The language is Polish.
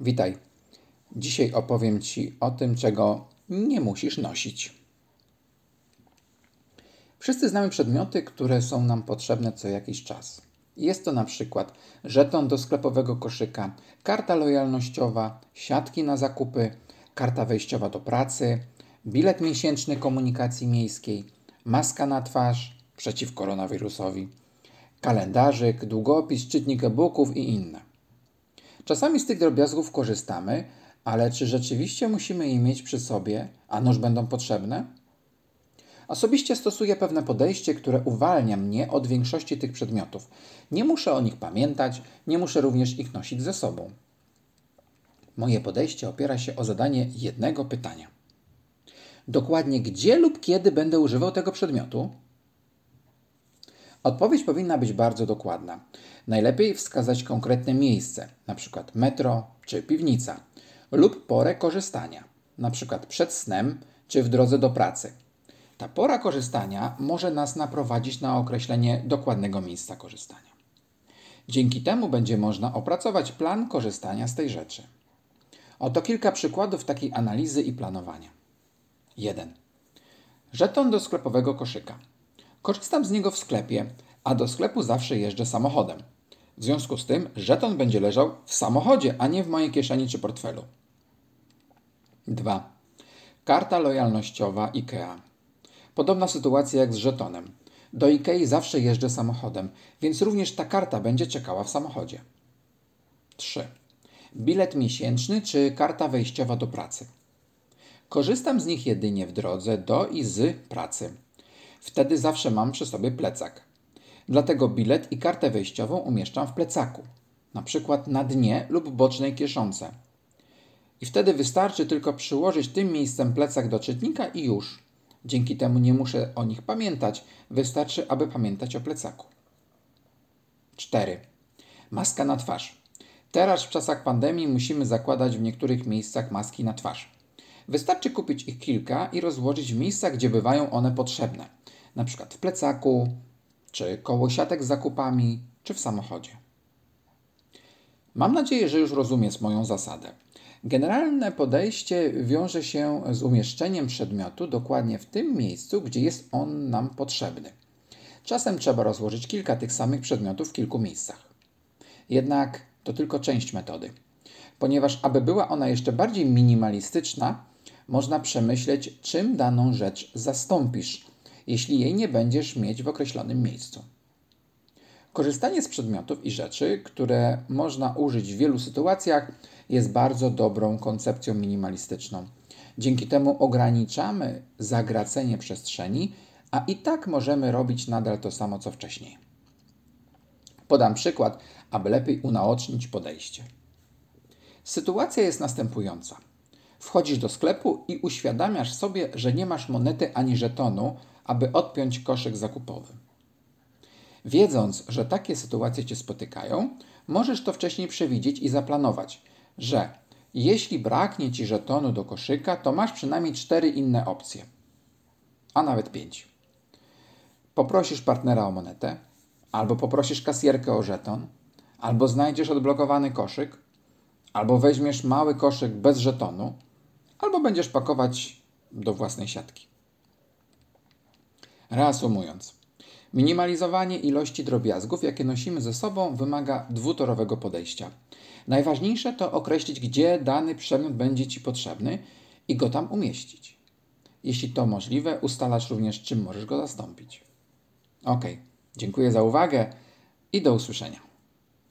Witaj. Dzisiaj opowiem Ci o tym, czego nie musisz nosić. Wszyscy znamy przedmioty, które są nam potrzebne co jakiś czas. Jest to na przykład żeton do sklepowego koszyka, karta lojalnościowa, siatki na zakupy, karta wejściowa do pracy, bilet miesięczny komunikacji miejskiej, maska na twarz przeciw koronawirusowi, kalendarzyk, długopis, czytnik e-booków i inne. Czasami z tych drobiazgów korzystamy, ale czy rzeczywiście musimy je mieć przy sobie, a noż będą potrzebne? Osobiście stosuję pewne podejście, które uwalnia mnie od większości tych przedmiotów. Nie muszę o nich pamiętać, nie muszę również ich nosić ze sobą. Moje podejście opiera się o zadanie jednego pytania. Dokładnie gdzie lub kiedy będę używał tego przedmiotu? Odpowiedź powinna być bardzo dokładna. Najlepiej wskazać konkretne miejsce, np. metro czy piwnica, lub porę korzystania, np. przed snem czy w drodze do pracy. Ta pora korzystania może nas naprowadzić na określenie dokładnego miejsca korzystania. Dzięki temu będzie można opracować plan korzystania z tej rzeczy. Oto kilka przykładów takiej analizy i planowania. 1. Żeton do sklepowego koszyka. Korzystam z niego w sklepie, a do sklepu zawsze jeżdżę samochodem. W związku z tym żeton będzie leżał w samochodzie, a nie w mojej kieszeni czy portfelu. 2. Karta lojalnościowa IKEA. Podobna sytuacja jak z żetonem. Do IKEA zawsze jeżdżę samochodem, więc również ta karta będzie czekała w samochodzie. 3. Bilet miesięczny czy karta wejściowa do pracy. Korzystam z nich jedynie w drodze do i z pracy. Wtedy zawsze mam przy sobie plecak. Dlatego bilet i kartę wejściową umieszczam w plecaku, na przykład na dnie lub bocznej kieszonce. I wtedy wystarczy tylko przyłożyć tym miejscem plecak do czytnika i już. Dzięki temu nie muszę o nich pamiętać, wystarczy, aby pamiętać o plecaku. 4. Maska na twarz. Teraz w czasach pandemii musimy zakładać w niektórych miejscach maski na twarz. Wystarczy kupić ich kilka i rozłożyć w miejscach, gdzie bywają one potrzebne, na przykład w plecaku, czy koło siatek z zakupami, czy w samochodzie. Mam nadzieję, że już rozumiesz moją zasadę. Generalne podejście wiąże się z umieszczeniem przedmiotu dokładnie w tym miejscu, gdzie jest on nam potrzebny. Czasem trzeba rozłożyć kilka tych samych przedmiotów w kilku miejscach. Jednak to tylko część metody, ponieważ aby była ona jeszcze bardziej minimalistyczna, można przemyśleć, czym daną rzecz zastąpisz, jeśli jej nie będziesz mieć w określonym miejscu. Korzystanie z przedmiotów i rzeczy, które można użyć w wielu sytuacjach, jest bardzo dobrą koncepcją minimalistyczną. Dzięki temu ograniczamy zagracenie przestrzeni, a i tak możemy robić nadal to samo co wcześniej. Podam przykład, aby lepiej unaocznić podejście. Sytuacja jest następująca. Wchodzisz do sklepu i uświadamiasz sobie, że nie masz monety ani żetonu, aby odpiąć koszyk zakupowy. Wiedząc, że takie sytuacje Cię spotykają, możesz to wcześniej przewidzieć i zaplanować, że jeśli braknie Ci żetonu do koszyka, to masz przynajmniej cztery inne opcje, a nawet pięć. Poprosisz partnera o monetę, albo poprosisz kasjerkę o żeton, albo znajdziesz odblokowany koszyk, albo weźmiesz mały koszyk bez żetonu, albo będziesz pakować do własnej siatki. Reasumując, minimalizowanie ilości drobiazgów, jakie nosimy ze sobą, wymaga dwutorowego podejścia. Najważniejsze to określić, gdzie dany przedmiot będzie Ci potrzebny i go tam umieścić. Jeśli to możliwe, ustalasz również, czym możesz go zastąpić. Ok, dziękuję za uwagę i do usłyszenia.